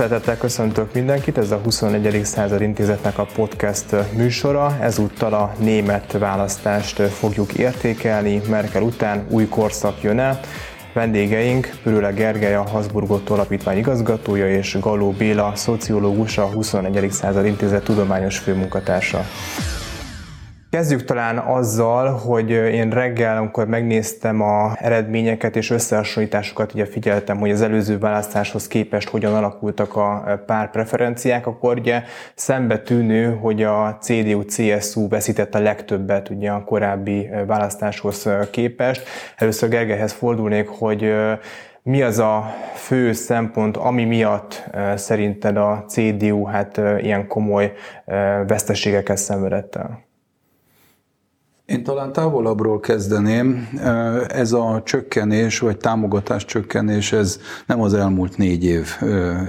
szeretettel köszöntök mindenkit, ez a 21. század intézetnek a podcast műsora. Ezúttal a német választást fogjuk értékelni, Merkel után új korszak jön el. Vendégeink Pürüle Gergely, a Habsburgot Alapítvány igazgatója és Galó Béla, szociológus, a 21. század intézet tudományos főmunkatársa. Kezdjük talán azzal, hogy én reggel, amikor megnéztem a eredményeket és összehasonlításokat, ugye figyeltem, hogy az előző választáshoz képest hogyan alakultak a pár preferenciák, akkor ugye szembe tűnő, hogy a CDU-CSU veszített a legtöbbet ugye a korábbi választáshoz képest. Először Gergelyhez fordulnék, hogy mi az a fő szempont, ami miatt szerinted a CDU hát ilyen komoly veszteségeket szenvedett el? Én talán távolabbról kezdeném. Ez a csökkenés, vagy támogatás csökkenés, ez nem az elmúlt négy év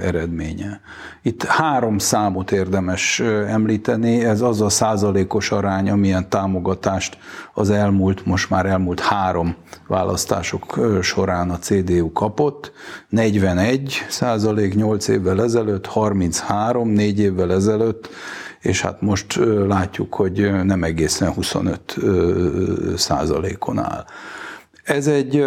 eredménye. Itt három számot érdemes említeni, ez az a százalékos arány, amilyen támogatást az elmúlt, most már elmúlt három választások során a CDU kapott. 41 százalék 8 évvel ezelőtt, 33 4 évvel ezelőtt, és hát most látjuk, hogy nem egészen 25 százalékon áll. Ez egy,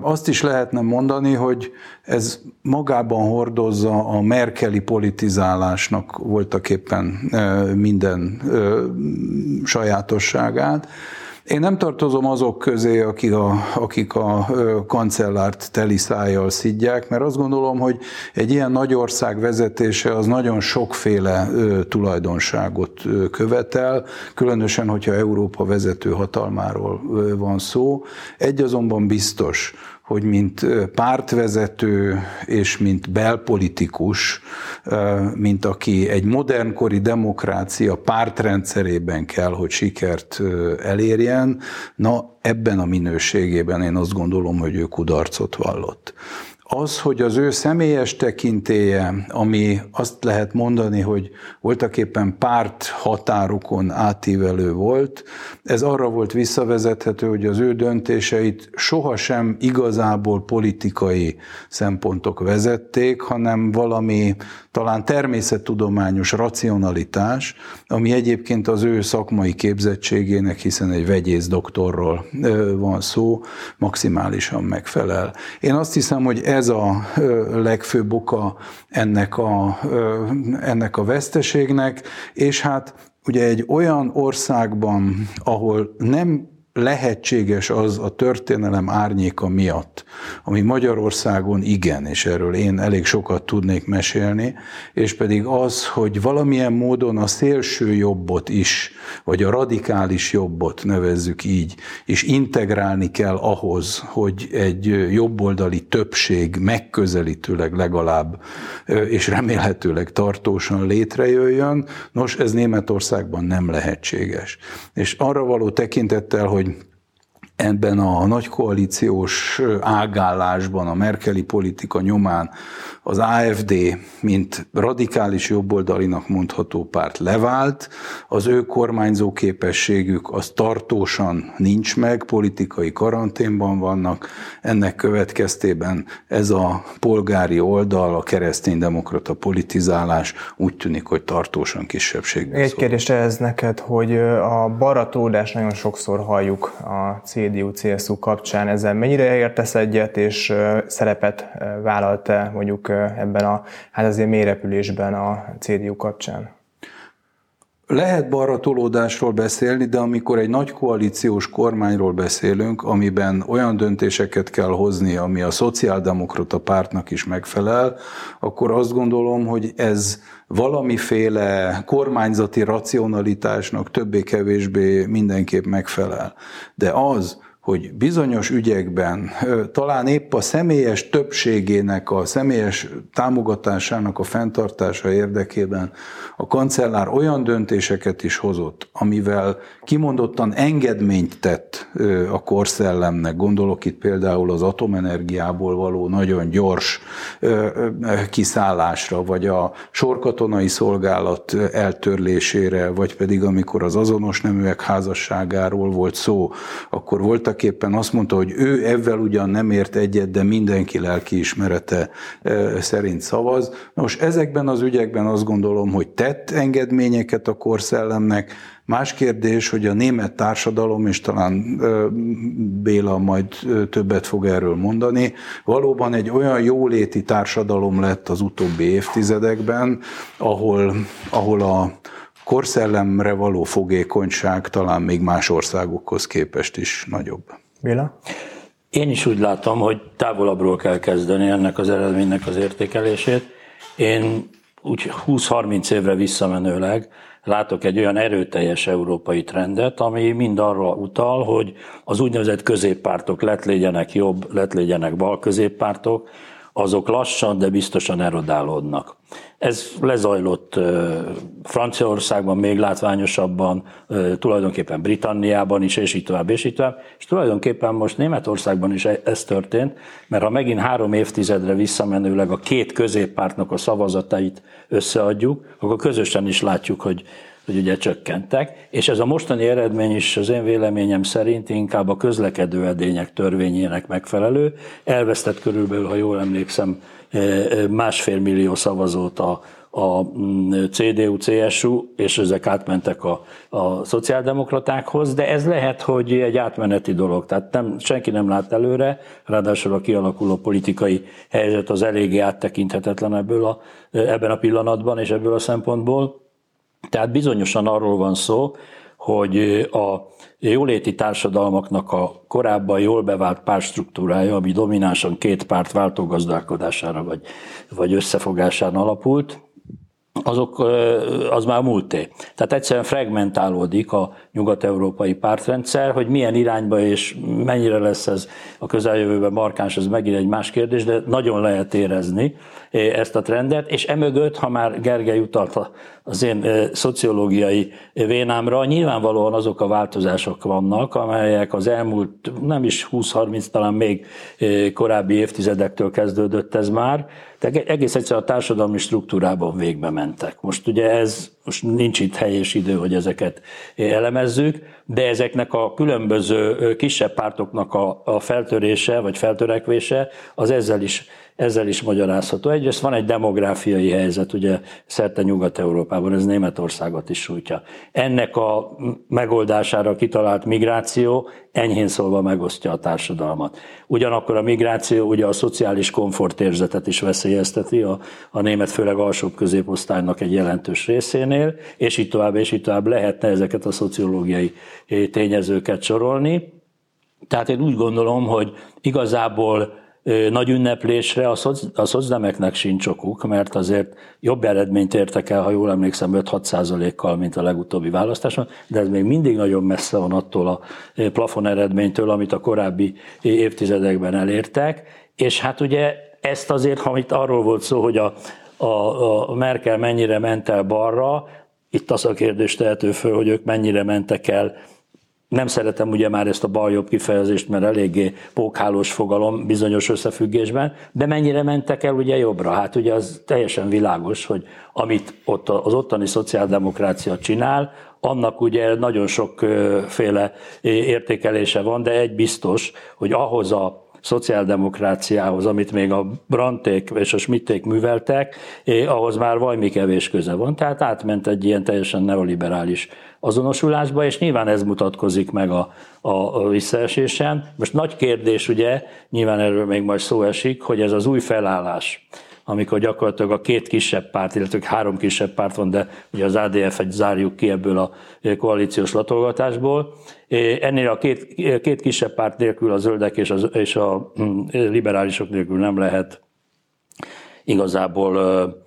azt is lehetne mondani, hogy ez magában hordozza a merkeli politizálásnak voltak éppen minden sajátosságát, én nem tartozom azok közé, akik a, akik a kancellárt teli szájjal szidják, mert azt gondolom, hogy egy ilyen nagy ország vezetése az nagyon sokféle tulajdonságot követel, különösen, hogyha Európa vezető hatalmáról van szó. Egy azonban biztos, hogy mint pártvezető és mint belpolitikus, mint aki egy modernkori demokrácia pártrendszerében kell, hogy sikert elérjen, na ebben a minőségében én azt gondolom, hogy ő kudarcot vallott az, hogy az ő személyes tekintéje, ami azt lehet mondani, hogy voltak éppen párt határokon átívelő volt, ez arra volt visszavezethető, hogy az ő döntéseit sohasem igazából politikai szempontok vezették, hanem valami talán természettudományos racionalitás, ami egyébként az ő szakmai képzettségének, hiszen egy vegyész doktorról van szó, maximálisan megfelel. Én azt hiszem, hogy ez a legfőbb oka ennek a, ennek a veszteségnek, és hát ugye egy olyan országban, ahol nem lehetséges az a történelem árnyéka miatt, ami Magyarországon igen, és erről én elég sokat tudnék mesélni, és pedig az, hogy valamilyen módon a szélső jobbot is, vagy a radikális jobbot nevezzük így, és integrálni kell ahhoz, hogy egy jobboldali többség megközelítőleg legalább, és remélhetőleg tartósan létrejöjjön. Nos, ez Németországban nem lehetséges. És arra való tekintettel, hogy ebben a nagy koalíciós ágállásban, a merkeli politika nyomán az AFD, mint radikális jobboldalinak mondható párt levált, az ő kormányzó képességük az tartósan nincs meg, politikai karanténban vannak, ennek következtében ez a polgári oldal, a kereszténydemokrata politizálás úgy tűnik, hogy tartósan kisebbség. Egy kérdés ez neked, hogy a baratódás nagyon sokszor halljuk a CDU-CSU kapcsán, ezzel mennyire értesz egyet, és szerepet vállalt-e mondjuk ebben a, hát azért mélyrepülésben a CDU kapcsán? Lehet balra tolódásról beszélni, de amikor egy nagy koalíciós kormányról beszélünk, amiben olyan döntéseket kell hozni, ami a szociáldemokrata pártnak is megfelel, akkor azt gondolom, hogy ez valamiféle kormányzati racionalitásnak többé-kevésbé mindenképp megfelel. De az, hogy bizonyos ügyekben talán épp a személyes többségének, a személyes támogatásának a fenntartása érdekében a kancellár olyan döntéseket is hozott, amivel kimondottan engedményt tett a korszellemnek, gondolok itt például az atomenergiából való nagyon gyors kiszállásra, vagy a sorkatonai szolgálat eltörlésére, vagy pedig amikor az azonos neműek házasságáról volt szó, akkor voltak voltak éppen azt mondta, hogy ő ebben ugyan nem ért egyet, de mindenki lelkiismerete szerint szavaz. Most ezekben az ügyekben azt gondolom, hogy tett engedményeket a korszellemnek, Más kérdés, hogy a német társadalom, és talán Béla majd többet fog erről mondani, valóban egy olyan jóléti társadalom lett az utóbbi évtizedekben, ahol, ahol a korszellemre való fogékonyság talán még más országokhoz képest is nagyobb. Béla? Én is úgy látom, hogy távolabbról kell kezdeni ennek az eredménynek az értékelését. Én úgy 20-30 évre visszamenőleg látok egy olyan erőteljes európai trendet, ami mind arra utal, hogy az úgynevezett középpártok lett legyenek jobb, lett legyenek bal középpártok, azok lassan, de biztosan erodálódnak. Ez lezajlott Franciaországban még látványosabban, tulajdonképpen Britanniában is, és így tovább, és így tovább. És tulajdonképpen most Németországban is e- ez történt, mert ha megint három évtizedre visszamenőleg a két középpártnak a szavazatait összeadjuk, akkor közösen is látjuk, hogy hogy ugye csökkentek, és ez a mostani eredmény is az én véleményem szerint inkább a közlekedő edények törvényének megfelelő. Elvesztett körülbelül, ha jól emlékszem, e, e, másfél millió szavazót a, a mm, CDU, CSU, és ezek átmentek a, a szociáldemokratákhoz, de ez lehet, hogy egy átmeneti dolog, tehát nem, senki nem lát előre, ráadásul a kialakuló politikai helyzet az eléggé áttekinthetetlen ebből a, ebben a pillanatban és ebből a szempontból. Tehát bizonyosan arról van szó, hogy a jóléti társadalmaknak a korábban jól bevált pártstruktúrája, ami dominánsan két párt váltógazdálkodására vagy, vagy összefogásán alapult, azok, az már múlté. Tehát egyszerűen fragmentálódik a nyugat-európai pártrendszer, hogy milyen irányba és mennyire lesz ez a közeljövőben markáns, ez megint egy más kérdés, de nagyon lehet érezni ezt a trendet, és emögött, ha már Gergely utalt az én szociológiai vénámra, nyilvánvalóan azok a változások vannak, amelyek az elmúlt nem is 20-30, talán még korábbi évtizedektől kezdődött ez már, de egész egyszerűen a társadalmi struktúrában végbe mentek. Most ugye ez, most nincs itt hely és idő, hogy ezeket elemezzük, de ezeknek a különböző kisebb pártoknak a, a feltörése vagy feltörekvése az ezzel is ezzel is magyarázható. Egyrészt van egy demográfiai helyzet, ugye szerte Nyugat-Európában, ez Németországot is sújtja. Ennek a megoldására kitalált migráció enyhén szólva megosztja a társadalmat. Ugyanakkor a migráció ugye a szociális komfortérzetet is veszélyezteti a, a német, főleg alsóbb középosztálynak egy jelentős részénél, és így tovább, és így tovább lehetne ezeket a szociológiai tényezőket sorolni. Tehát én úgy gondolom, hogy igazából nagy ünneplésre a, szoc, a szocdemeknek sincs okuk, mert azért jobb eredményt értek el, ha jól emlékszem, 5-6 százalékkal, mint a legutóbbi választáson, de ez még mindig nagyon messze van attól a plafon eredménytől, amit a korábbi évtizedekben elértek, és hát ugye ezt azért, ha itt arról volt szó, hogy a, a, a Merkel mennyire ment el balra, itt az a kérdés tehető föl, hogy ők mennyire mentek el nem szeretem ugye már ezt a baljobb kifejezést, mert eléggé pókhálós fogalom bizonyos összefüggésben, de mennyire mentek el ugye jobbra? Hát ugye az teljesen világos, hogy amit ott az ottani szociáldemokrácia csinál, annak ugye nagyon sokféle értékelése van, de egy biztos, hogy ahhoz a szociáldemokráciához, amit még a Branték és a Schmitték műveltek, ahhoz már valami kevés köze van. Tehát átment egy ilyen teljesen neoliberális azonosulásba, és nyilván ez mutatkozik meg a, a, visszaesésen. Most nagy kérdés, ugye, nyilván erről még majd szó esik, hogy ez az új felállás, amikor gyakorlatilag a két kisebb párt, illetve három kisebb párt van, de ugye az ADF-et zárjuk ki ebből a koalíciós latolgatásból. Ennél a két, két kisebb párt nélkül a zöldek és, az, és a hm, liberálisok nélkül nem lehet igazából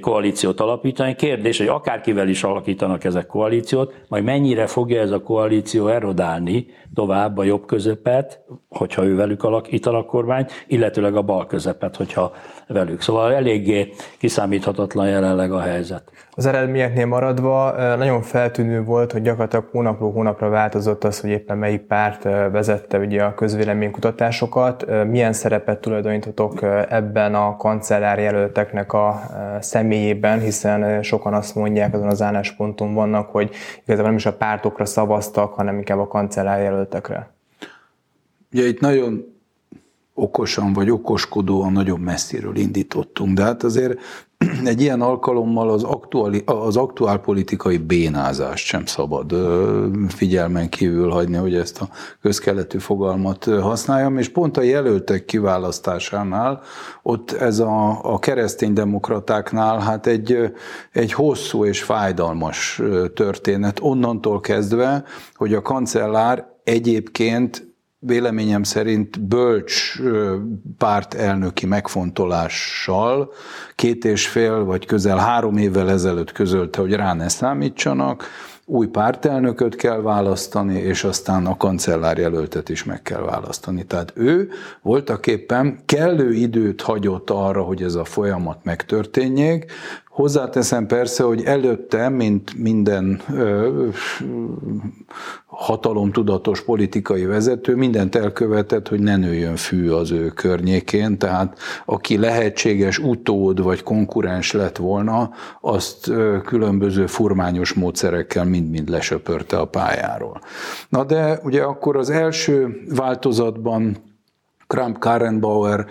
koalíciót alapítani. Kérdés, hogy akárkivel is alakítanak ezek koalíciót, majd mennyire fogja ez a koalíció erodálni tovább a jobb közepet, hogyha ő velük alakítan a kormány, illetőleg a bal közepet, hogyha velük. Szóval eléggé kiszámíthatatlan jelenleg a helyzet. Az eredményeknél maradva nagyon feltűnő volt, hogy gyakorlatilag hónapról hónapra változott az, hogy éppen melyik párt vezette ugye a közvéleménykutatásokat. Milyen szerepet tulajdonítotok ebben a kancellár jelölteknek a személyében, hiszen sokan azt mondják, azon az állásponton vannak, hogy igazából nem is a pártokra szavaztak, hanem inkább a kancellár jelöltekre. ugye itt nagyon okosan vagy okoskodóan nagyon messziről indítottunk, de hát azért egy ilyen alkalommal az, aktuáli, az aktuál politikai bénázást sem szabad figyelmen kívül hagyni, hogy ezt a közkeletű fogalmat használjam, és pont a jelöltek kiválasztásánál, ott ez a, a kereszténydemokratáknál hát egy, egy hosszú és fájdalmas történet, onnantól kezdve, hogy a kancellár egyébként véleményem szerint bölcs pártelnöki megfontolással két és fél vagy közel három évvel ezelőtt közölte, hogy rá ne számítsanak, új pártelnököt kell választani, és aztán a kancellár jelöltet is meg kell választani. Tehát ő voltak éppen kellő időt hagyott arra, hogy ez a folyamat megtörténjék, Hozzáteszem persze, hogy előtte, mint minden ö, hatalomtudatos politikai vezető, mindent elkövetett, hogy ne nőjön fű az ő környékén, tehát aki lehetséges utód vagy konkurens lett volna, azt különböző furmányos módszerekkel mind-mind lesöpörte a pályáról. Na de ugye akkor az első változatban Kramp Karrenbauer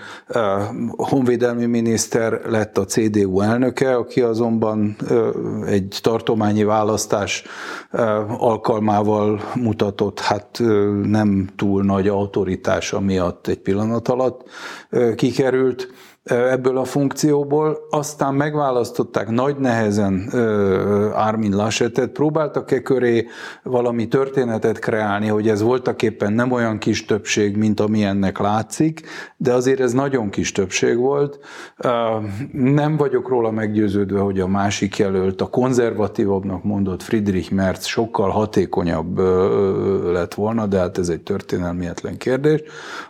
honvédelmi miniszter lett a CDU elnöke, aki azonban egy tartományi választás alkalmával mutatott hát nem túl nagy autoritása miatt egy pillanat alatt kikerült ebből a funkcióból, aztán megválasztották nagy nehezen Armin Laschetet, próbáltak-e köré valami történetet kreálni, hogy ez voltak éppen nem olyan kis többség, mint ami ennek látszik, de azért ez nagyon kis többség volt. Nem vagyok róla meggyőződve, hogy a másik jelölt, a konzervatívabbnak mondott Friedrich Merz sokkal hatékonyabb lett volna, de hát ez egy történelmietlen kérdés.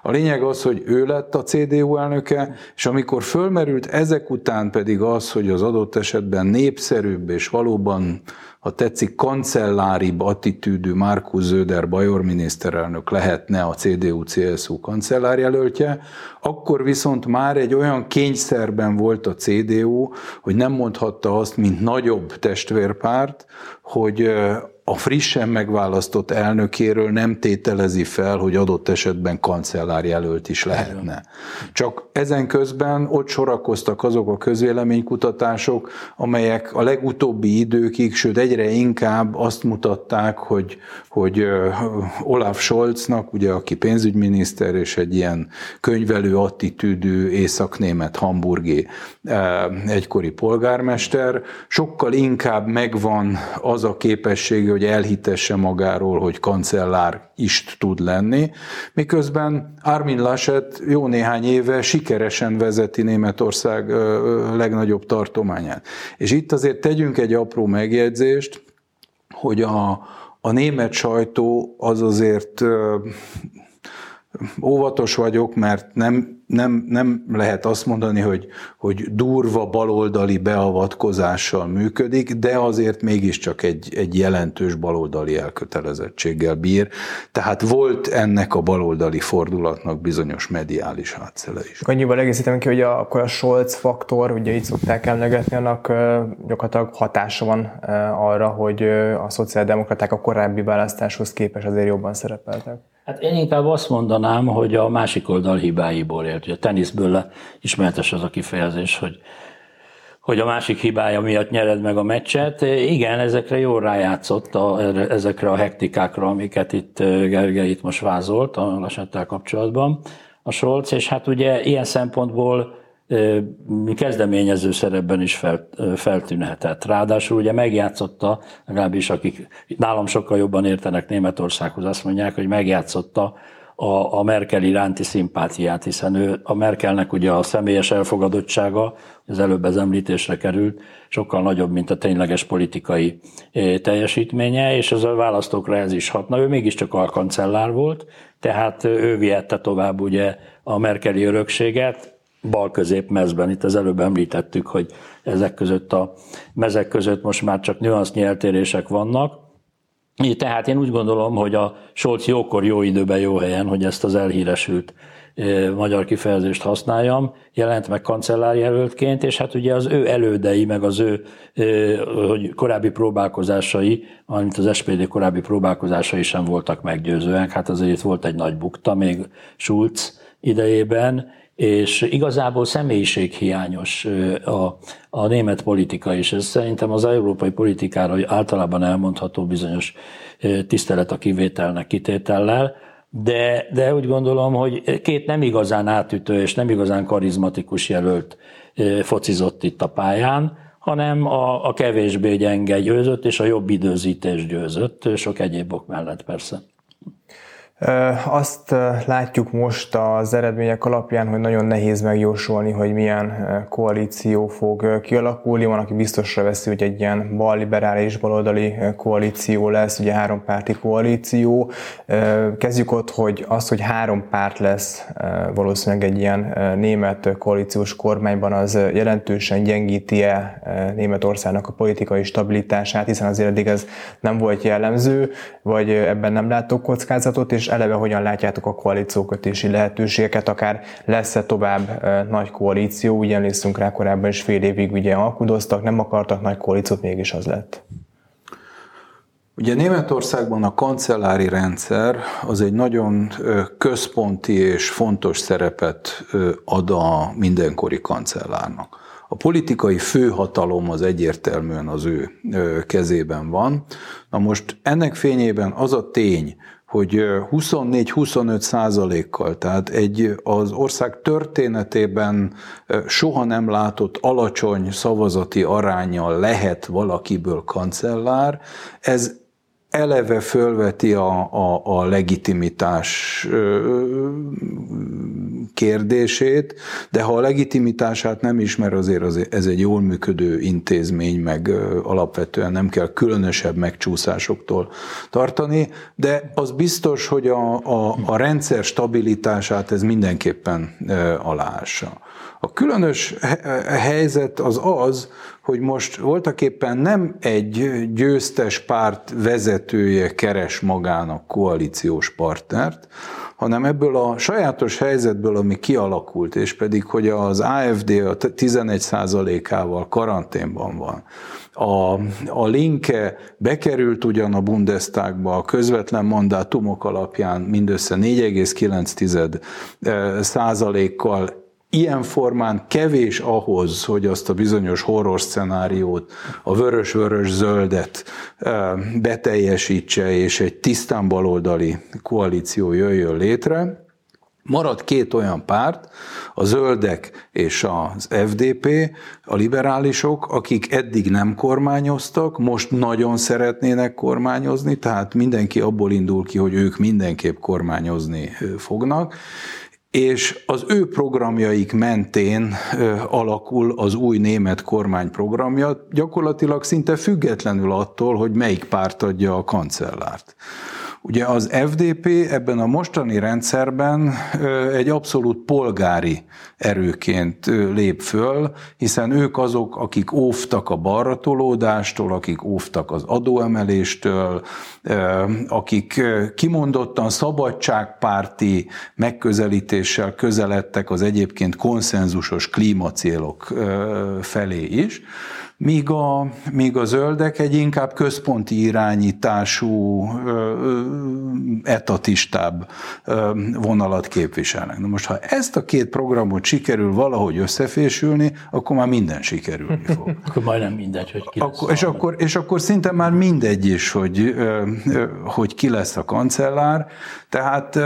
A lényeg az, hogy ő lett a CDU elnöke, és amikor amikor fölmerült ezek után pedig az, hogy az adott esetben népszerűbb és valóban, ha tetszik, kancelláribb attitűdű Markus Zöder Bajor miniszterelnök lehetne a CDU-CSU kancellárjelöltje, akkor viszont már egy olyan kényszerben volt a CDU, hogy nem mondhatta azt, mint nagyobb testvérpárt, hogy a frissen megválasztott elnökéről nem tételezi fel, hogy adott esetben kancellárjelölt is lehetne. Csak ezen közben ott sorakoztak azok a közvéleménykutatások, amelyek a legutóbbi időkig, sőt egyre inkább azt mutatták, hogy, hogy Olaf Scholznak, ugye, aki pénzügyminiszter és egy ilyen könyvelő attitűdű északnémet hamburgi egykori polgármester, sokkal inkább megvan az a képessége, hogy elhitesse magáról, hogy kancellár is tud lenni, miközben Armin Laschet jó néhány éve sikeresen vezeti Németország legnagyobb tartományát. És itt azért tegyünk egy apró megjegyzést, hogy a, a német sajtó az azért óvatos vagyok, mert nem nem, nem lehet azt mondani, hogy, hogy durva baloldali beavatkozással működik, de azért mégiscsak egy, egy jelentős baloldali elkötelezettséggel bír. Tehát volt ennek a baloldali fordulatnak bizonyos mediális hátszele is. Annyival egészítem ki, hogy a, akkor a Scholz faktor, ugye így szokták emlegetni, annak gyakorlatilag hatása van arra, hogy a szociáldemokraták a korábbi választáshoz képes azért jobban szerepeltek. Hát én inkább azt mondanám, hogy a másik oldal hibáiból élt. Ugye a teniszből ismertes az a kifejezés, hogy hogy a másik hibája miatt nyered meg a meccset. Igen, ezekre jól rájátszott, a, ezekre a hektikákra, amiket itt Gergely itt most vázolt a lasettel kapcsolatban a Scholz, és hát ugye ilyen szempontból kezdeményező szerepben is fel, feltűnhetett. Ráadásul ugye megjátszotta, legalábbis akik nálam sokkal jobban értenek Németországhoz, azt mondják, hogy megjátszotta a, a Merkel iránti szimpátiát, hiszen ő, a Merkelnek ugye a személyes elfogadottsága, az előbb ez említésre került, sokkal nagyobb, mint a tényleges politikai teljesítménye, és az a választókra ez is hatna. Ő mégiscsak alkancellár volt, tehát ő vihette tovább ugye a Merkeli örökséget, bal-közép mezben. Itt az előbb említettük, hogy ezek között a mezek között most már csak nüansznyi eltérések vannak, Tehát én úgy gondolom, hogy a Scholz jókor, jó időben, jó helyen, hogy ezt az elhíresült magyar kifejezést használjam, jelent meg kancellárjelöltként, és hát ugye az ő elődei, meg az ő hogy korábbi próbálkozásai, amit az SPD korábbi próbálkozásai sem voltak meggyőzőek, hát azért itt volt egy nagy bukta még Schulz idejében, és igazából személyiséghiányos a, a német politika, és ez szerintem az európai politikára általában elmondható bizonyos tisztelet a kivételnek kitétellel, de, de úgy gondolom, hogy két nem igazán átütő és nem igazán karizmatikus jelölt focizott itt a pályán, hanem a, a kevésbé gyenge győzött, és a jobb időzítés győzött, sok egyéb ok mellett persze. Azt látjuk most az eredmények alapján, hogy nagyon nehéz megjósolni, hogy milyen koalíció fog kialakulni. Van, aki biztosra veszi, hogy egy ilyen balliberális, baloldali koalíció lesz, ugye három párti koalíció. Kezdjük ott, hogy az, hogy három párt lesz valószínűleg egy ilyen német koalíciós kormányban, az jelentősen gyengíti-e Németországnak a politikai stabilitását, hiszen azért eddig ez nem volt jellemző, vagy ebben nem látok kockázatot, és eleve hogyan látjátok a koalíciókötési lehetőségeket, akár lesz-e tovább nagy koalíció, ugye emlékszünk rá korábban is fél évig ugye alkudoztak, nem akartak nagy koalíciót, mégis az lett. Ugye Németországban a kancellári rendszer az egy nagyon központi és fontos szerepet ad a mindenkori kancellárnak. A politikai főhatalom az egyértelműen az ő kezében van. Na most ennek fényében az a tény, hogy 24-25 százalékkal, tehát egy az ország történetében soha nem látott alacsony szavazati arányjal lehet valakiből kancellár, ez eleve fölveti a, a, a legitimitás kérdését, de ha a legitimitását nem ismer, azért, azért ez egy jól működő intézmény, meg alapvetően nem kell különösebb megcsúszásoktól tartani, de az biztos, hogy a, a, a rendszer stabilitását ez mindenképpen aláássa. A különös helyzet az az, hogy most voltak éppen nem egy győztes párt vezetője keres magának koalíciós partnert, hanem ebből a sajátos helyzetből, ami kialakult, és pedig, hogy az AFD a 11%-ával karanténban van, a, a Linke bekerült ugyan a Bundestagba a közvetlen mandátumok alapján mindössze 4,9 százalékkal ilyen formán kevés ahhoz, hogy azt a bizonyos horror szenáriót, a vörös-vörös-zöldet beteljesítse, és egy tisztán baloldali koalíció jöjjön létre. Marad két olyan párt, a zöldek és az FDP, a liberálisok, akik eddig nem kormányoztak, most nagyon szeretnének kormányozni, tehát mindenki abból indul ki, hogy ők mindenképp kormányozni fognak, és az ő programjaik mentén alakul az új német kormány programja, gyakorlatilag szinte függetlenül attól, hogy melyik párt adja a kancellárt. Ugye az FDP ebben a mostani rendszerben egy abszolút polgári erőként lép föl, hiszen ők azok, akik óvtak a balratolódástól, akik óvtak az adóemeléstől, akik kimondottan szabadságpárti megközelítéssel közeledtek az egyébként konszenzusos klímacélok felé is míg a, míg a zöldek egy inkább központi irányítású, etatistább vonalat képviselnek. Na most, ha ezt a két programot sikerül valahogy összefésülni, akkor már minden sikerülni fog. akkor majdnem mindegy, hogy ki akkor, és, akkor, és akkor szinte már mindegy is, hogy, hogy ki lesz a kancellár. Tehát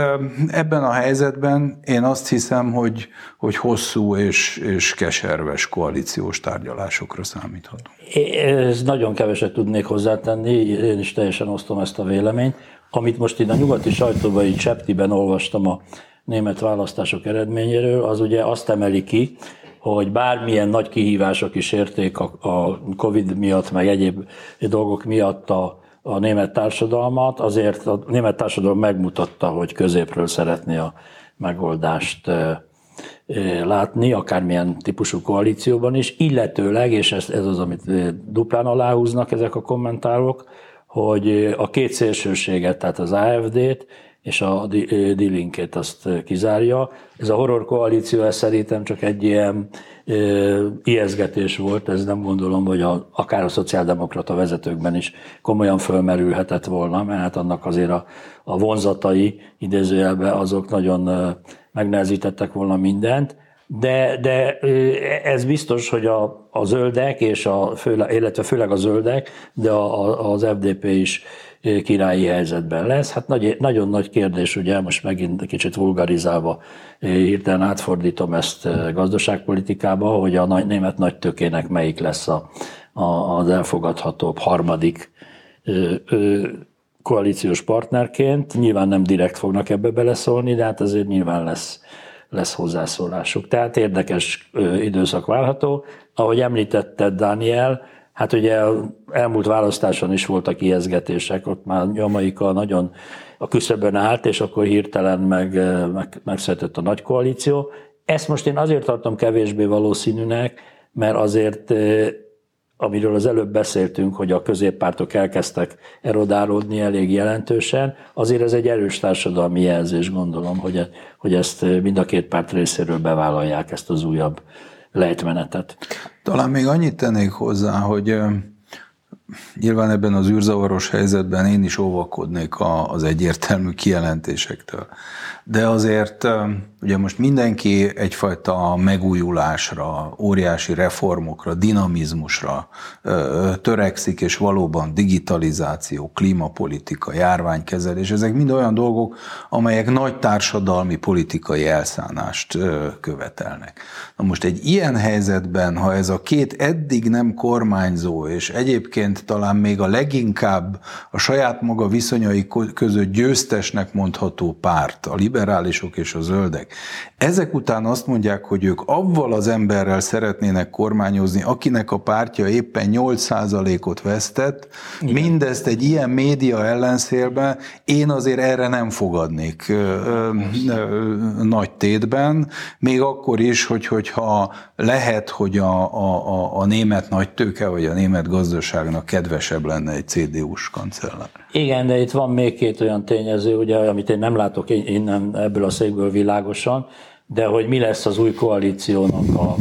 ebben a helyzetben én azt hiszem, hogy, hogy hosszú és, és keserves koalíciós tárgyalásokra számíthatunk. Ez nagyon keveset tudnék hozzátenni, én is teljesen osztom ezt a véleményt. Amit most itt a nyugati sajtóban, így Septiben olvastam a német választások eredményéről, az ugye azt emeli ki, hogy bármilyen nagy kihívások is érték a, a Covid miatt, meg egyéb dolgok miatt a, a német társadalmat, azért a német társadalom megmutatta, hogy középről szeretné a megoldást látni, akármilyen típusú koalícióban is, illetőleg, és ez, ez az, amit duplán aláhúznak ezek a kommentárok, hogy a két szélsőséget, tehát az AFD-t és a D-Linkét azt kizárja. Ez a horror koalíció, ez szerintem csak egy ilyen ijeszgetés volt, ez nem gondolom, hogy a, akár a szociáldemokrata vezetőkben is komolyan fölmerülhetett volna, mert hát annak azért a, a vonzatai idézőjelben azok nagyon megnehezítettek volna mindent, de, de ez biztos, hogy a, a zöldek, és a, főle, illetve főleg a zöldek, de a, a, az FDP is királyi helyzetben lesz. Hát nagy, nagyon nagy kérdés, ugye most megint kicsit vulgarizálva hirtelen átfordítom ezt gazdaságpolitikába, hogy a nagy, német nagy tökének melyik lesz a, a, az elfogadhatóbb harmadik ö, ö, koalíciós partnerként. Nyilván nem direkt fognak ebbe beleszólni, de hát azért nyilván lesz, lesz hozzászólásuk. Tehát érdekes időszak várható. Ahogy említetted, Daniel, Hát ugye elmúlt választáson is voltak ijeszgetések, ott már Jamaika nagyon a küszöbön állt, és akkor hirtelen meg, meg, megszületett a nagy koalíció. Ezt most én azért tartom kevésbé valószínűnek, mert azért, amiről az előbb beszéltünk, hogy a középpártok elkezdtek erodálódni elég jelentősen, azért ez egy erős társadalmi jelzés, gondolom, hogy, hogy ezt mind a két párt részéről bevállalják, ezt az újabb lejtmenetet. Talán még annyit tennék hozzá, hogy nyilván ebben az űrzavaros helyzetben én is óvakodnék az egyértelmű kijelentésektől. De azért ugye most mindenki egyfajta megújulásra, óriási reformokra, dinamizmusra törekszik, és valóban digitalizáció, klímapolitika, járványkezelés, ezek mind olyan dolgok, amelyek nagy társadalmi politikai elszánást követelnek. Na most egy ilyen helyzetben, ha ez a két eddig nem kormányzó, és egyébként talán még a leginkább a saját maga viszonyai között győztesnek mondható párt, a liberálisok és a zöldek, ezek után azt mondják, hogy ők avval az emberrel szeretnének kormányozni, akinek a pártja éppen 8%-ot vesztett, Igen. mindezt egy ilyen média ellenszélben, én azért erre nem fogadnék ö, ö, ö, nagy tétben, még akkor is, hogy, hogyha lehet, hogy a, a, a német nagy tőke, vagy a német gazdaságnak kedvesebb lenne egy CDU-s kancellár. Igen, de itt van még két olyan tényező, ugye, amit én nem látok innen ebből a székből világosan, de hogy mi lesz az új koalíciónak a,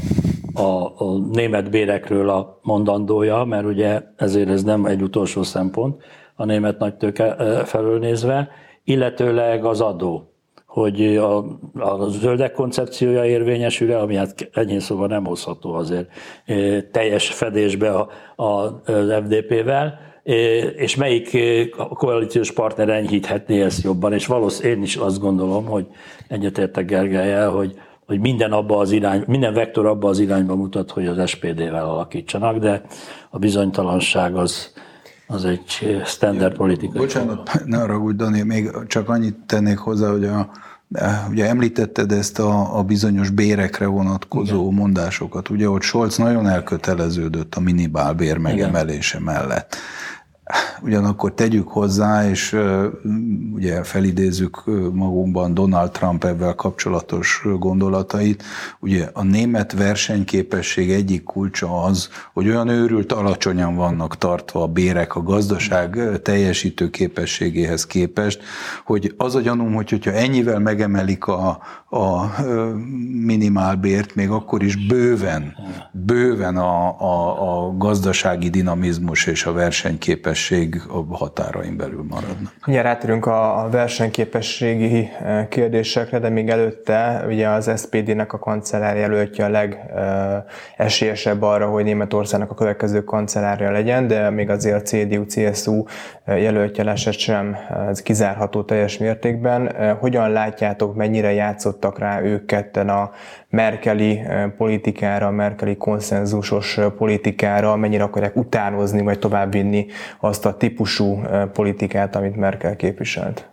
a, a német bérekről a mondandója, mert ugye ezért ez nem egy utolsó szempont a német nagytőke felől nézve, illetőleg az adó hogy a, a zöldek koncepciója érvényesül-e, ami hát ennyi szóval nem hozható azért teljes fedésbe a, a, az FDP-vel, és melyik koalíciós partner enyhíthetné ezt jobban, és valószínűleg én is azt gondolom, hogy egyetértek Gergelyel, hogy, hogy minden, abba az irány, minden vektor abba az irányba mutat, hogy az SPD-vel alakítsanak, de a bizonytalanság az, az egy standard politikai. Bocsánat, ne arra Dani, még csak annyit tennék hozzá, hogy a, Ugye említetted ezt a, a bizonyos bérekre vonatkozó Igen. mondásokat, ugye, hogy Scholz nagyon elköteleződött a minimálbér megemelése Igen. mellett. Ugyanakkor tegyük hozzá, és ugye felidézzük magunkban Donald Trump ebben kapcsolatos gondolatait, ugye a német versenyképesség egyik kulcsa az, hogy olyan őrült alacsonyan vannak tartva a bérek a gazdaság teljesítő képességéhez képest, hogy az a gyanúm, hogy hogyha ennyivel megemelik a, a minimálbért, még akkor is bőven, bőven a, a, a gazdasági dinamizmus és a versenyképesség a határain belül maradnak. Ugye rátérünk a versenyképességi kérdésekre, de még előtte ugye az SPD-nek a kancellár jelöltje a legesélyesebb arra, hogy Németországnak a következő kancellárja legyen, de még azért a CDU-CSU jelöltje lesett sem ez kizárható teljes mértékben. Hogyan látjátok, mennyire játszott számítottak rá ők ketten a Merkeli eh, politikára, Merkeli konszenzusos eh, politikára, mennyire akarják utánozni, vagy továbbvinni azt a típusú eh, politikát, amit Merkel képviselt?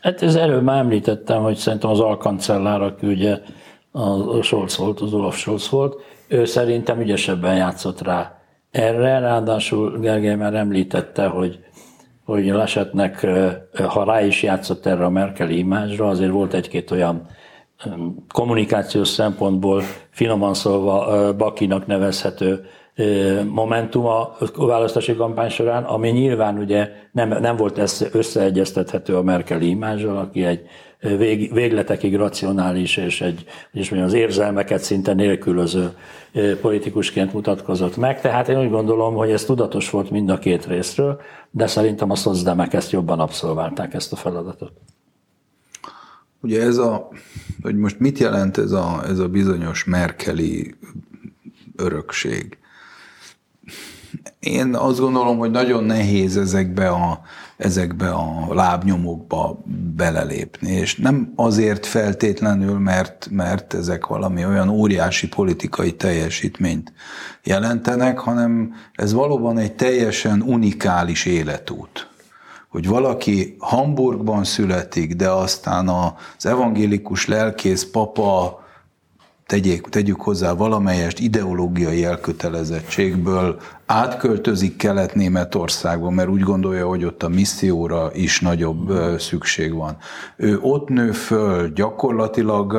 Hát ez előbb már említettem, hogy szerintem az alkancellár, aki ugye a Scholz volt, az Olaf Scholz volt, ő szerintem ügyesebben játszott rá erre, ráadásul Gergely már említette, hogy hogy Lasetnek, ha rá is játszott erre a Merkeli imázsra, azért volt egy-két olyan kommunikációs szempontból finoman szólva Bakinak nevezhető Momentum a választási kampány során, ami nyilván ugye nem, nem volt összeegyeztethető a Merkeli imázsal, aki egy vég, végletekig racionális és egy, és mondjam, az érzelmeket szinte nélkülöző politikusként mutatkozott meg. Tehát én úgy gondolom, hogy ez tudatos volt mind a két részről, de szerintem a szozdemek ezt jobban abszolválták ezt a feladatot. Ugye ez a, hogy most mit jelent ez a, ez a bizonyos merkeli örökség? Én azt gondolom, hogy nagyon nehéz ezekbe a, ezekbe a lábnyomokba belelépni, és nem azért feltétlenül, mert, mert ezek valami olyan óriási politikai teljesítményt jelentenek, hanem ez valóban egy teljesen unikális életút hogy valaki Hamburgban születik, de aztán az evangélikus lelkész papa tegyék, tegyük hozzá valamelyest ideológiai elkötelezettségből átköltözik Kelet-Németországba, mert úgy gondolja, hogy ott a misszióra is nagyobb szükség van. Ő ott nő föl, gyakorlatilag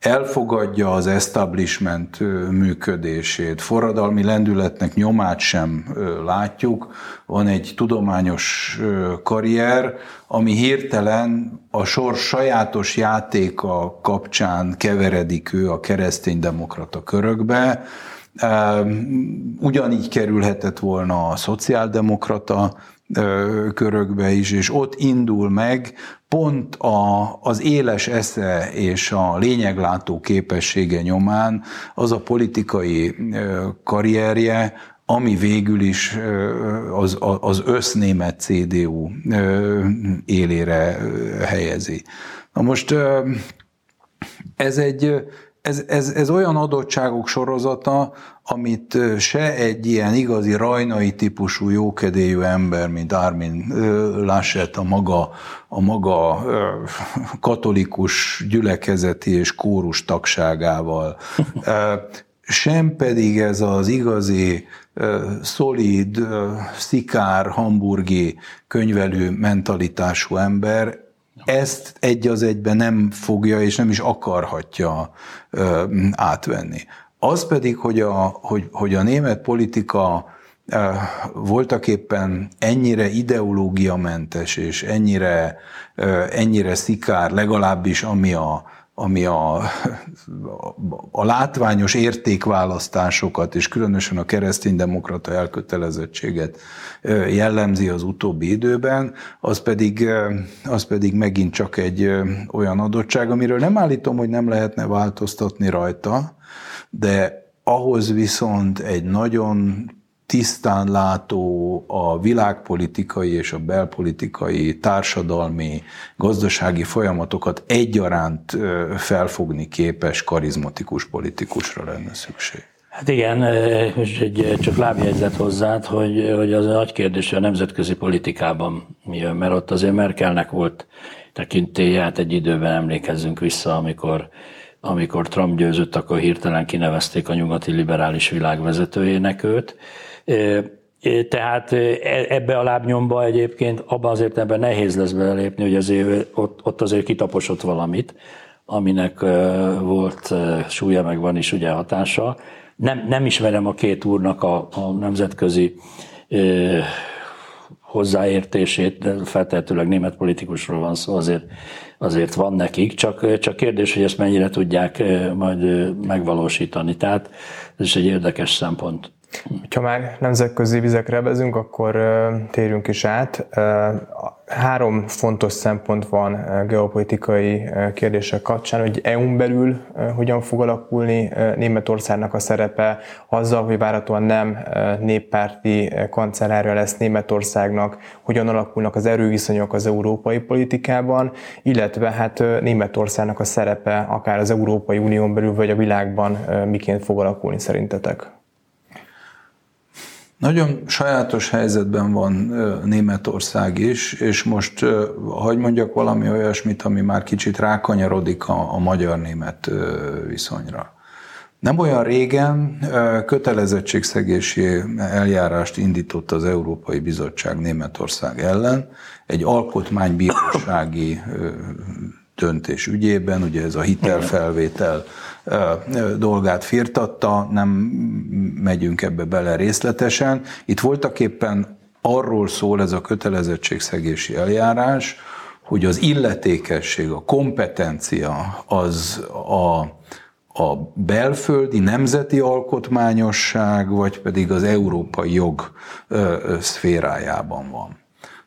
elfogadja az establishment működését, forradalmi lendületnek nyomát sem látjuk, van egy tudományos karrier, ami hirtelen a sor sajátos játéka kapcsán keveredik ő a kereszténydemokrata körökbe, Ugyanígy kerülhetett volna a szociáldemokrata körökbe is, és ott indul meg pont a, az éles esze és a lényeglátó képessége nyomán az a politikai karrierje, ami végül is az, az össznémet CDU élére helyezi. Na most ez egy, ez, ez, ez olyan adottságok sorozata, amit se egy ilyen igazi rajnai típusú jókedélyű ember, mint Armin Laschet a maga, a maga katolikus gyülekezeti és kórus tagságával, sem pedig ez az igazi szolid, szikár, hamburgi könyvelő mentalitású ember ezt egy az egyben nem fogja és nem is akarhatja átvenni. Az pedig, hogy a, hogy, hogy a német politika voltak éppen ennyire ideológiamentes és ennyire, ennyire szikár, legalábbis ami a, ami a, a látványos értékválasztásokat, és különösen a kereszténydemokrata elkötelezettséget jellemzi az utóbbi időben, az pedig, az pedig megint csak egy olyan adottság, amiről nem állítom, hogy nem lehetne változtatni rajta, de ahhoz viszont egy nagyon tisztán látó a világpolitikai és a belpolitikai, társadalmi, gazdasági folyamatokat egyaránt felfogni képes, karizmatikus politikusra lenne szükség. Hát igen, és egy csak lábjegyzet hozzád, hogy, hogy az a nagy kérdés, a nemzetközi politikában mi jön, mert ott azért Merkelnek volt tekintélye, hát egy időben emlékezzünk vissza, amikor amikor Trump győzött, akkor hirtelen kinevezték a nyugati liberális világ vezetőjének őt. Tehát e, ebbe a lábnyomba egyébként abban az értelemben nehéz lesz belépni, hogy azért ott, ott azért kitaposott valamit, aminek volt súlya, meg van is ugye hatása. Nem, nem ismerem a két úrnak a, a nemzetközi hozzáértését, feltehetőleg német politikusról van szó, azért, azért van nekik, csak, csak kérdés, hogy ezt mennyire tudják majd megvalósítani. Tehát ez is egy érdekes szempont. Ha már nemzetközi vizekre vezünk, akkor térjünk is át. Három fontos szempont van geopolitikai kérdések kapcsán, hogy EU-n belül hogyan fog alakulni Németországnak a szerepe, azzal, hogy várhatóan nem néppárti kancellárja lesz Németországnak, hogyan alakulnak az erőviszonyok az európai politikában, illetve hát Németországnak a szerepe akár az Európai Unión belül vagy a világban miként fog alakulni szerintetek? Nagyon sajátos helyzetben van Németország is, és most hagy mondjak valami olyasmit, ami már kicsit rákanyarodik a, a magyar-német viszonyra. Nem olyan régen kötelezettségszegési eljárást indított az Európai Bizottság Németország ellen, egy alkotmánybírósági döntés ügyében, ugye ez a hitelfelvétel dolgát firtatta, nem megyünk ebbe bele részletesen. Itt voltak éppen arról szól ez a kötelezettségszegési eljárás, hogy az illetékesség, a kompetencia az a, a belföldi nemzeti alkotmányosság, vagy pedig az európai jog szférájában van.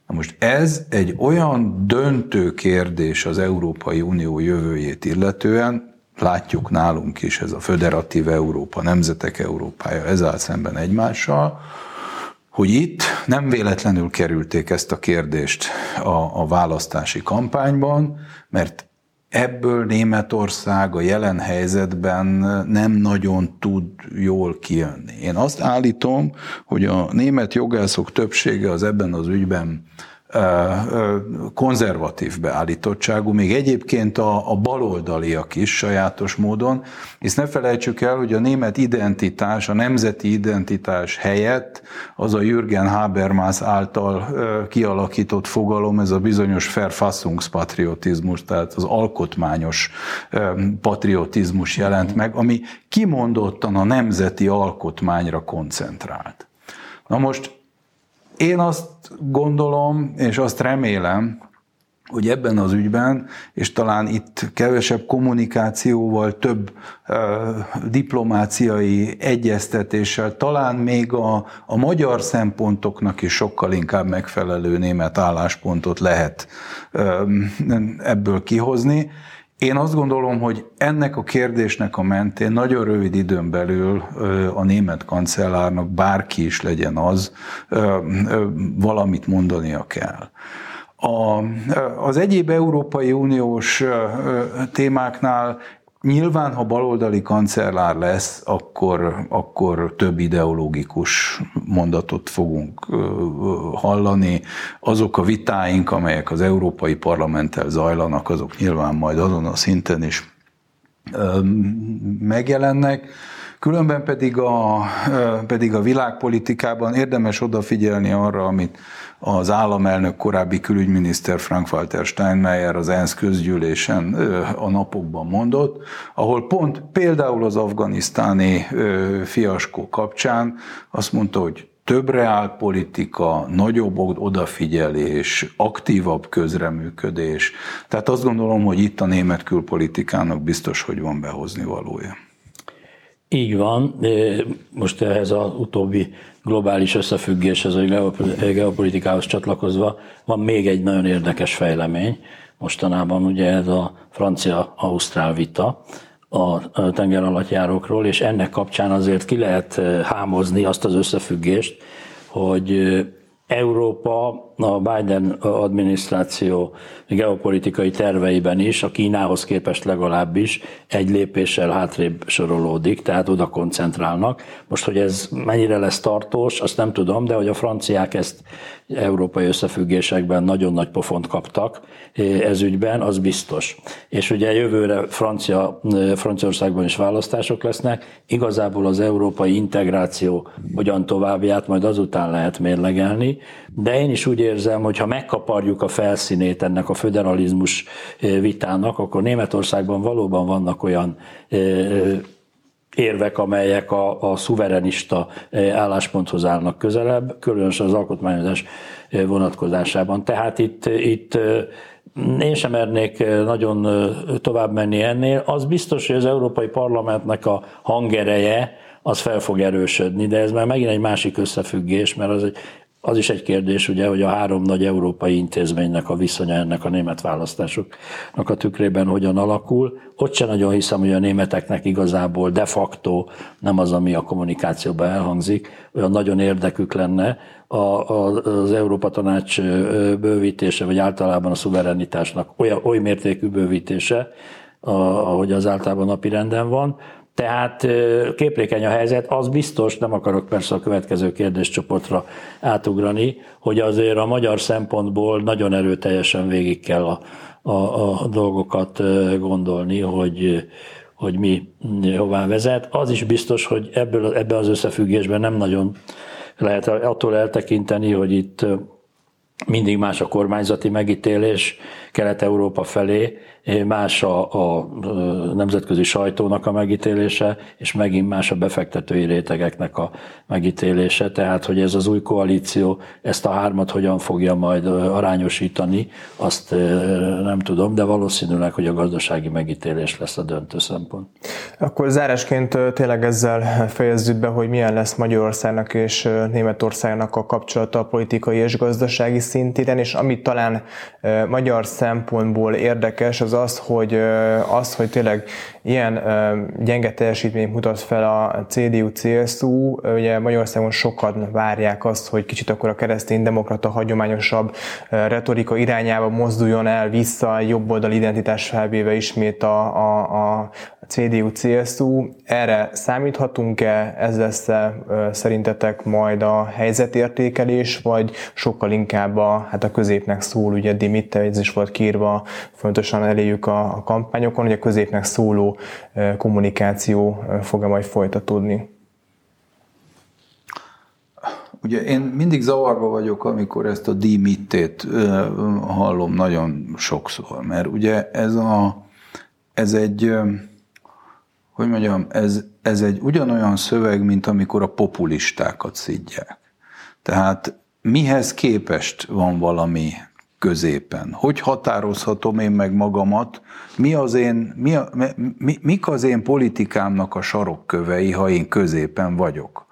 Na most ez egy olyan döntő kérdés az Európai Unió jövőjét illetően, látjuk nálunk is ez a föderatív Európa, nemzetek Európája, ez áll szemben egymással, hogy itt nem véletlenül kerülték ezt a kérdést a, a választási kampányban, mert ebből Németország a jelen helyzetben nem nagyon tud jól kijönni. Én azt állítom, hogy a német jogászok többsége az ebben az ügyben konzervatív beállítottságú, még egyébként a, a baloldaliak is sajátos módon, és ne felejtsük el, hogy a német identitás, a nemzeti identitás helyett az a Jürgen Habermas által kialakított fogalom, ez a bizonyos Verfassungspatriotizmus, tehát az alkotmányos patriotizmus jelent meg, ami kimondottan a nemzeti alkotmányra koncentrált. Na most én azt gondolom, és azt remélem, hogy ebben az ügyben, és talán itt kevesebb kommunikációval, több uh, diplomáciai egyeztetéssel, talán még a, a magyar szempontoknak is sokkal inkább megfelelő német álláspontot lehet uh, ebből kihozni. Én azt gondolom, hogy ennek a kérdésnek a mentén nagyon rövid időn belül a német kancellárnak bárki is legyen az, valamit mondania kell. A, az egyéb Európai Uniós témáknál Nyilván, ha baloldali kancellár lesz, akkor, akkor több ideológikus mondatot fogunk hallani. Azok a vitáink, amelyek az Európai Parlamenttel zajlanak, azok nyilván majd azon a szinten is megjelennek. Különben pedig a, pedig a világpolitikában érdemes odafigyelni arra, amit az államelnök korábbi külügyminiszter Frank-Walter Steinmeier az ENSZ közgyűlésen a napokban mondott, ahol pont például az afganisztáni fiaskó kapcsán azt mondta, hogy több reálpolitika, nagyobb odafigyelés, aktívabb közreműködés. Tehát azt gondolom, hogy itt a német külpolitikának biztos, hogy van behozni valója. Így van. Most ehhez az utóbbi globális összefüggéshez, a geopolitikához csatlakozva van még egy nagyon érdekes fejlemény. Mostanában ugye ez a francia-ausztrál vita a tenger alatt járókról, és ennek kapcsán azért ki lehet hámozni azt az összefüggést, hogy Európa a Biden adminisztráció geopolitikai terveiben is, a Kínához képest legalábbis egy lépéssel hátrébb sorolódik, tehát oda koncentrálnak. Most, hogy ez mennyire lesz tartós, azt nem tudom, de hogy a franciák ezt európai összefüggésekben nagyon nagy pofont kaptak eh, ez ügyben, az biztos. És ugye jövőre Francia, eh, Franciaországban is választások lesznek, igazából az európai integráció hogyan továbbját majd azután lehet mérlegelni, de én is úgy érzem, hogy ha megkaparjuk a felszínét ennek a föderalizmus vitának, akkor Németországban valóban vannak olyan érvek, amelyek a, a szuverenista állásponthoz állnak közelebb, különösen az alkotmányozás vonatkozásában. Tehát itt, itt én sem mernék nagyon tovább menni ennél. Az biztos, hogy az Európai Parlamentnek a hangereje az fel fog erősödni, de ez már megint egy másik összefüggés, mert az egy az is egy kérdés, ugye, hogy a három nagy európai intézménynek a viszonya ennek a német választásoknak a tükrében hogyan alakul. Ott sem nagyon hiszem, hogy a németeknek igazából de facto nem az, ami a kommunikációban elhangzik, olyan nagyon érdekük lenne a, a, az Európa Tanács bővítése, vagy általában a szuverenitásnak olyan, oly mértékű bővítése, ahogy az általában napi renden van, tehát képlékeny a helyzet, az biztos, nem akarok persze a következő kérdéscsoportra átugrani, hogy azért a magyar szempontból nagyon erőteljesen végig kell a, a, a dolgokat gondolni, hogy, hogy mi hová vezet. Az is biztos, hogy ebből, ebben az összefüggésben nem nagyon lehet attól eltekinteni, hogy itt mindig más a kormányzati megítélés, Kelet-Európa felé, más a, a nemzetközi sajtónak a megítélése, és megint más a befektetői rétegeknek a megítélése. Tehát, hogy ez az új koalíció ezt a hármat hogyan fogja majd arányosítani, azt nem tudom, de valószínűleg, hogy a gazdasági megítélés lesz a döntő szempont. Akkor zárásként tényleg ezzel fejezzük be, hogy milyen lesz Magyarországnak és Németországnak a kapcsolata a politikai és gazdasági szintéren, és amit talán magyar szempontból érdekes, az az, hogy az, hogy tényleg ilyen gyenge teljesítményt mutat fel a CDU-CSU, ugye Magyarországon sokan várják azt, hogy kicsit akkor a keresztény-demokrata hagyományosabb retorika irányába mozduljon el vissza, jobboldali identitás felvéve ismét a, a, a CDU-CSU. Erre számíthatunk-e? Ez lesz -e, szerintetek majd a helyzetértékelés, vagy sokkal inkább a, hát a középnek szól, ugye Dimitte, ez is volt kírva fontosan eléjük a, a kampányokon, hogy a középnek szóló kommunikáció fog-e majd folytatódni? Ugye én mindig zavarba vagyok, amikor ezt a dimittét hallom nagyon sokszor, mert ugye ez, a, ez egy hogy mondjam, ez, ez egy ugyanolyan szöveg, mint amikor a populistákat szidják. Tehát mihez képest van valami középen? Hogy határozhatom én meg magamat? Mi az én, mi a, mi, mik az én politikámnak a sarokkövei, ha én középen vagyok?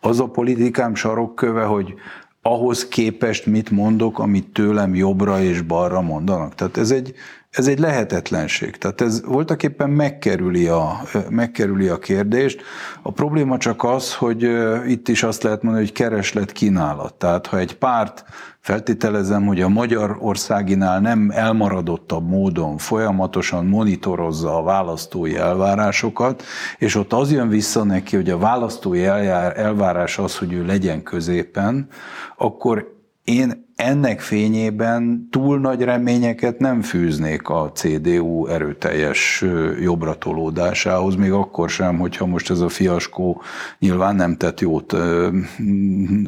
Az a politikám sarokköve, hogy ahhoz képest mit mondok, amit tőlem jobbra és balra mondanak. Tehát ez egy, ez egy lehetetlenség. Tehát ez voltak éppen megkerüli a, megkerüli a kérdést. A probléma csak az, hogy itt is azt lehet mondani, hogy kereslet kínálat. Tehát ha egy párt Feltételezem, hogy a Magyarországinál nem elmaradottabb módon folyamatosan monitorozza a választói elvárásokat, és ott az jön vissza neki, hogy a választói elvárás az, hogy ő legyen középen, akkor én ennek fényében túl nagy reményeket nem fűznék a CDU erőteljes jobbra tolódásához, még akkor sem, hogyha most ez a fiaskó nyilván nem tett jót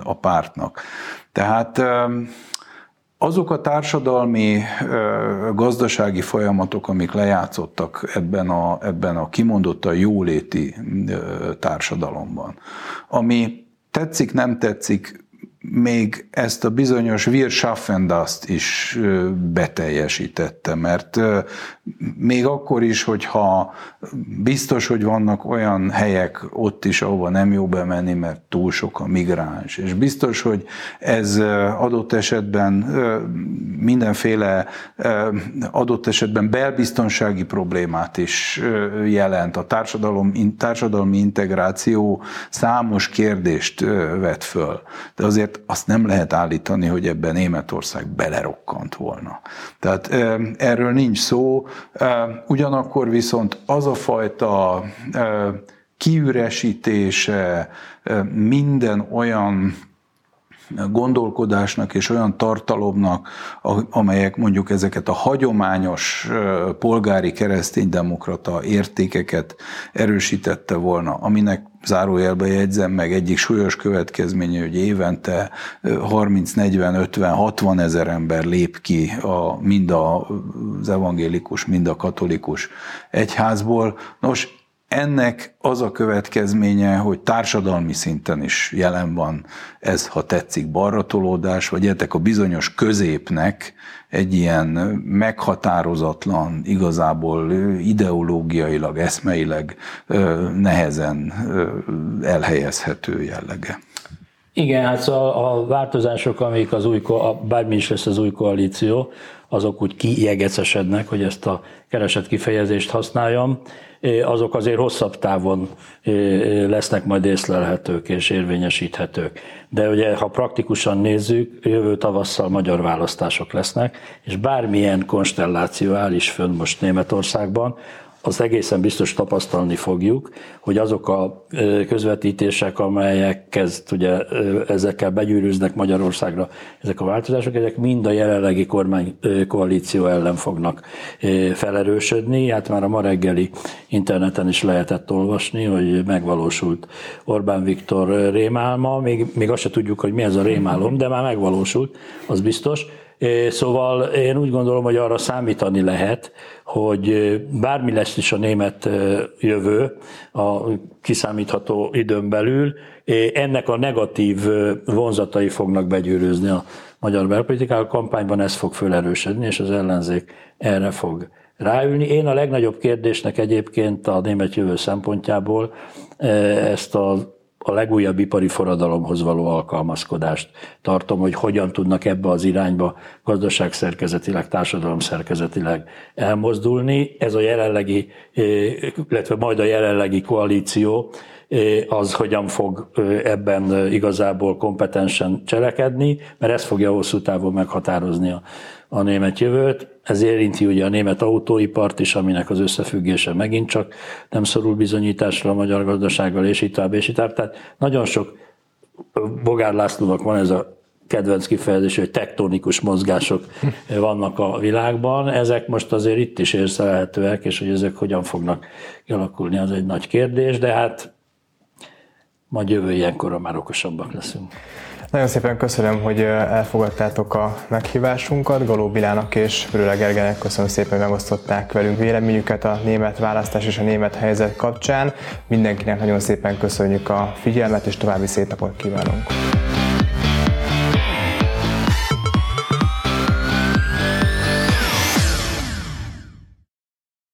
a pártnak. Tehát azok a társadalmi, gazdasági folyamatok, amik lejátszottak ebben a, ebben a kimondottan jóléti társadalomban, ami tetszik, nem tetszik, még ezt a bizonyos Wirtschaffendast is beteljesítette, mert még akkor is, hogyha biztos, hogy vannak olyan helyek ott is, ahova nem jó bemenni, mert túl sok a migráns, és biztos, hogy ez adott esetben mindenféle adott esetben belbiztonsági problémát is jelent. A társadalom, társadalmi integráció számos kérdést vet föl. De azért azt nem lehet állítani, hogy ebben Németország belerokkant volna. Tehát erről nincs szó, ugyanakkor viszont az a fajta kiüresítése minden olyan gondolkodásnak és olyan tartalomnak, amelyek mondjuk ezeket a hagyományos polgári kereszténydemokrata értékeket erősítette volna, aminek zárójelbe jegyzem meg egyik súlyos következménye, hogy évente 30, 40, 50, 60 ezer ember lép ki a, mind az evangélikus, mind a katolikus egyházból. Nos, ennek az a következménye, hogy társadalmi szinten is jelen van ez, ha tetszik, balratolódás, vagy ennek a bizonyos középnek egy ilyen meghatározatlan, igazából ideológiailag, eszmeileg nehezen elhelyezhető jellege. Igen, hát a, a változások, amik az új, bármi is lesz az új koalíció, azok úgy kiegecesednek, hogy ezt a keresett kifejezést használjam, azok azért hosszabb távon lesznek majd észlelhetők és érvényesíthetők. De ugye, ha praktikusan nézzük, jövő tavasszal magyar választások lesznek, és bármilyen konstelláció áll is fönn most Németországban, az egészen biztos tapasztalni fogjuk, hogy azok a közvetítések, amelyek kezd, ugye, ezekkel begyűrűznek Magyarországra ezek a változások, ezek mind a jelenlegi kormány koalíció ellen fognak felerősödni. Hát már a ma reggeli interneten is lehetett olvasni, hogy megvalósult Orbán Viktor rémálma, még, még azt se tudjuk, hogy mi ez a rémálom, de már megvalósult, az biztos Szóval én úgy gondolom, hogy arra számítani lehet, hogy bármi lesz is a német jövő a kiszámítható időn belül, ennek a negatív vonzatai fognak begyűrűzni a magyar belpolitikára. A kampányban ez fog fölerősödni, és az ellenzék erre fog ráülni. Én a legnagyobb kérdésnek egyébként a német jövő szempontjából ezt a a legújabb ipari forradalomhoz való alkalmazkodást tartom, hogy hogyan tudnak ebbe az irányba gazdaságszerkezetileg, társadalomszerkezetileg elmozdulni. Ez a jelenlegi, illetve majd a jelenlegi koalíció az hogyan fog ebben igazából kompetensen cselekedni, mert ez fogja hosszú távon meghatározni a, a német jövőt. Ez érinti ugye a német autóipart is, aminek az összefüggése megint csak nem szorul bizonyításra a magyar gazdasággal, és így tovább, és így tovább. Tehát nagyon sok Bogár Lászlónak van ez a kedvenc kifejezés, hogy tektonikus mozgások vannak a világban. Ezek most azért itt is érzhelhetőek, és hogy ezek hogyan fognak kialakulni, az egy nagy kérdés, de hát majd jövő ilyenkor már okosabbak leszünk. Nagyon szépen köszönöm, hogy elfogadtátok a meghívásunkat. Galó Bilának és Brüle Gergenek köszönöm szépen, hogy megosztották velünk véleményüket a német választás és a német helyzet kapcsán. Mindenkinek nagyon szépen köszönjük a figyelmet, és további szép napot kívánunk!